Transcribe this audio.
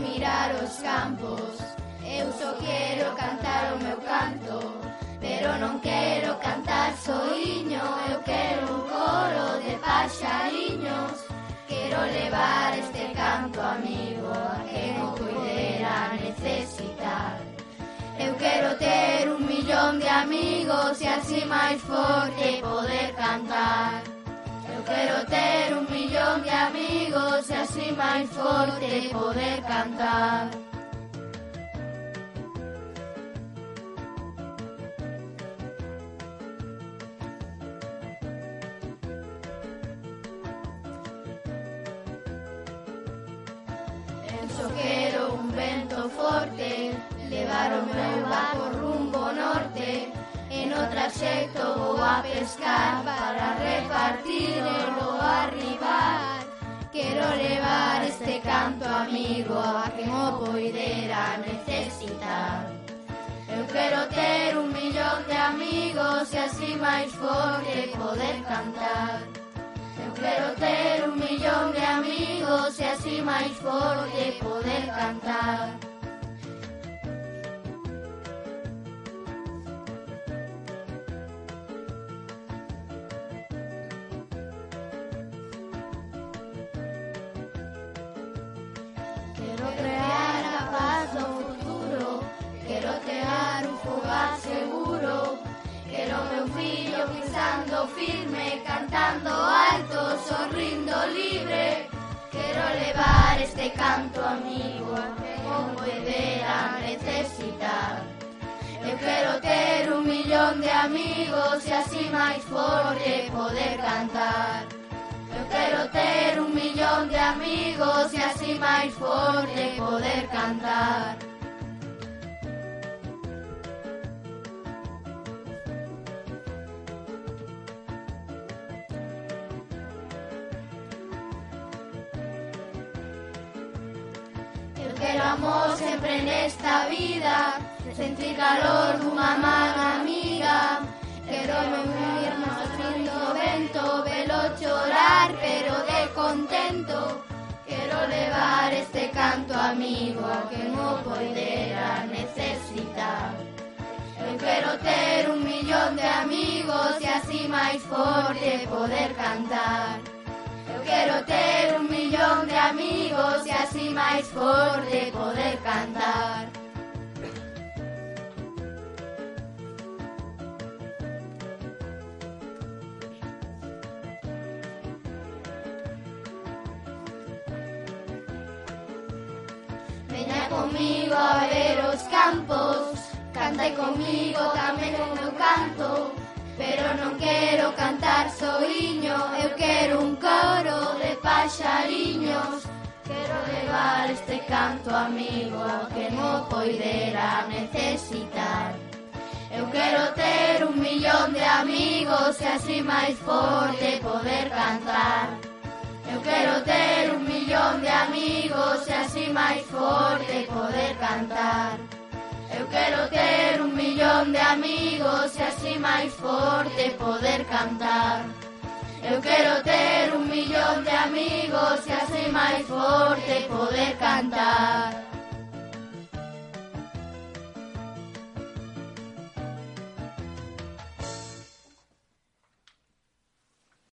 mirar os campos. Eu só quero cantar o meu canto Pero non quero cantar soiño. Eu quero un coro de paxariños. Quero levar este canto amigo A quen o puidera necesitar. Eu quero ter un millón de amigos E así máis forte poder cantar. Eu quero ter y más fuerte poder cantar. Yo quiero un vento fuerte, levaron meu barco rumbo norte, en otra trayecto voy a pescar tanto amigo a quen o poidera necesitar Eu quero ter un millón de amigos e así máis forte poder cantar. Eu quero ter un millón de amigos e así máis forte poder cantar. Improvisando firme, cantando alto, sorrindo libre. Quero levar este canto amigo Como ver a necesidade Eu quero ter un millón de amigos E así máis forte poder cantar. Eu quero ter un millón de amigos E así máis forte poder cantar. queramos siempre en esta vida sentir calor de una mano amiga. Queremos unir nuestro lindo vento, velo llorar pero de contento. Quiero levar este canto amigo a que no poderá necesitar. Eu quero ter un millón de amigos y así más fuerte poder cantar. E así máis forte poder cantar. Veña comigo a ver os campos Cantai comigo tamén o meu canto Pero non quero cantar canto amigo que mo poidera necesitar. Eu quero ter un millón de amigos e así máis forte poder cantar. Eu quero ter un millón de amigos e así máis forte poder cantar. Eu quero ter un millón de amigos e así máis forte poder cantar. Eu quero ter millón de amigos E así máis forte poder cantar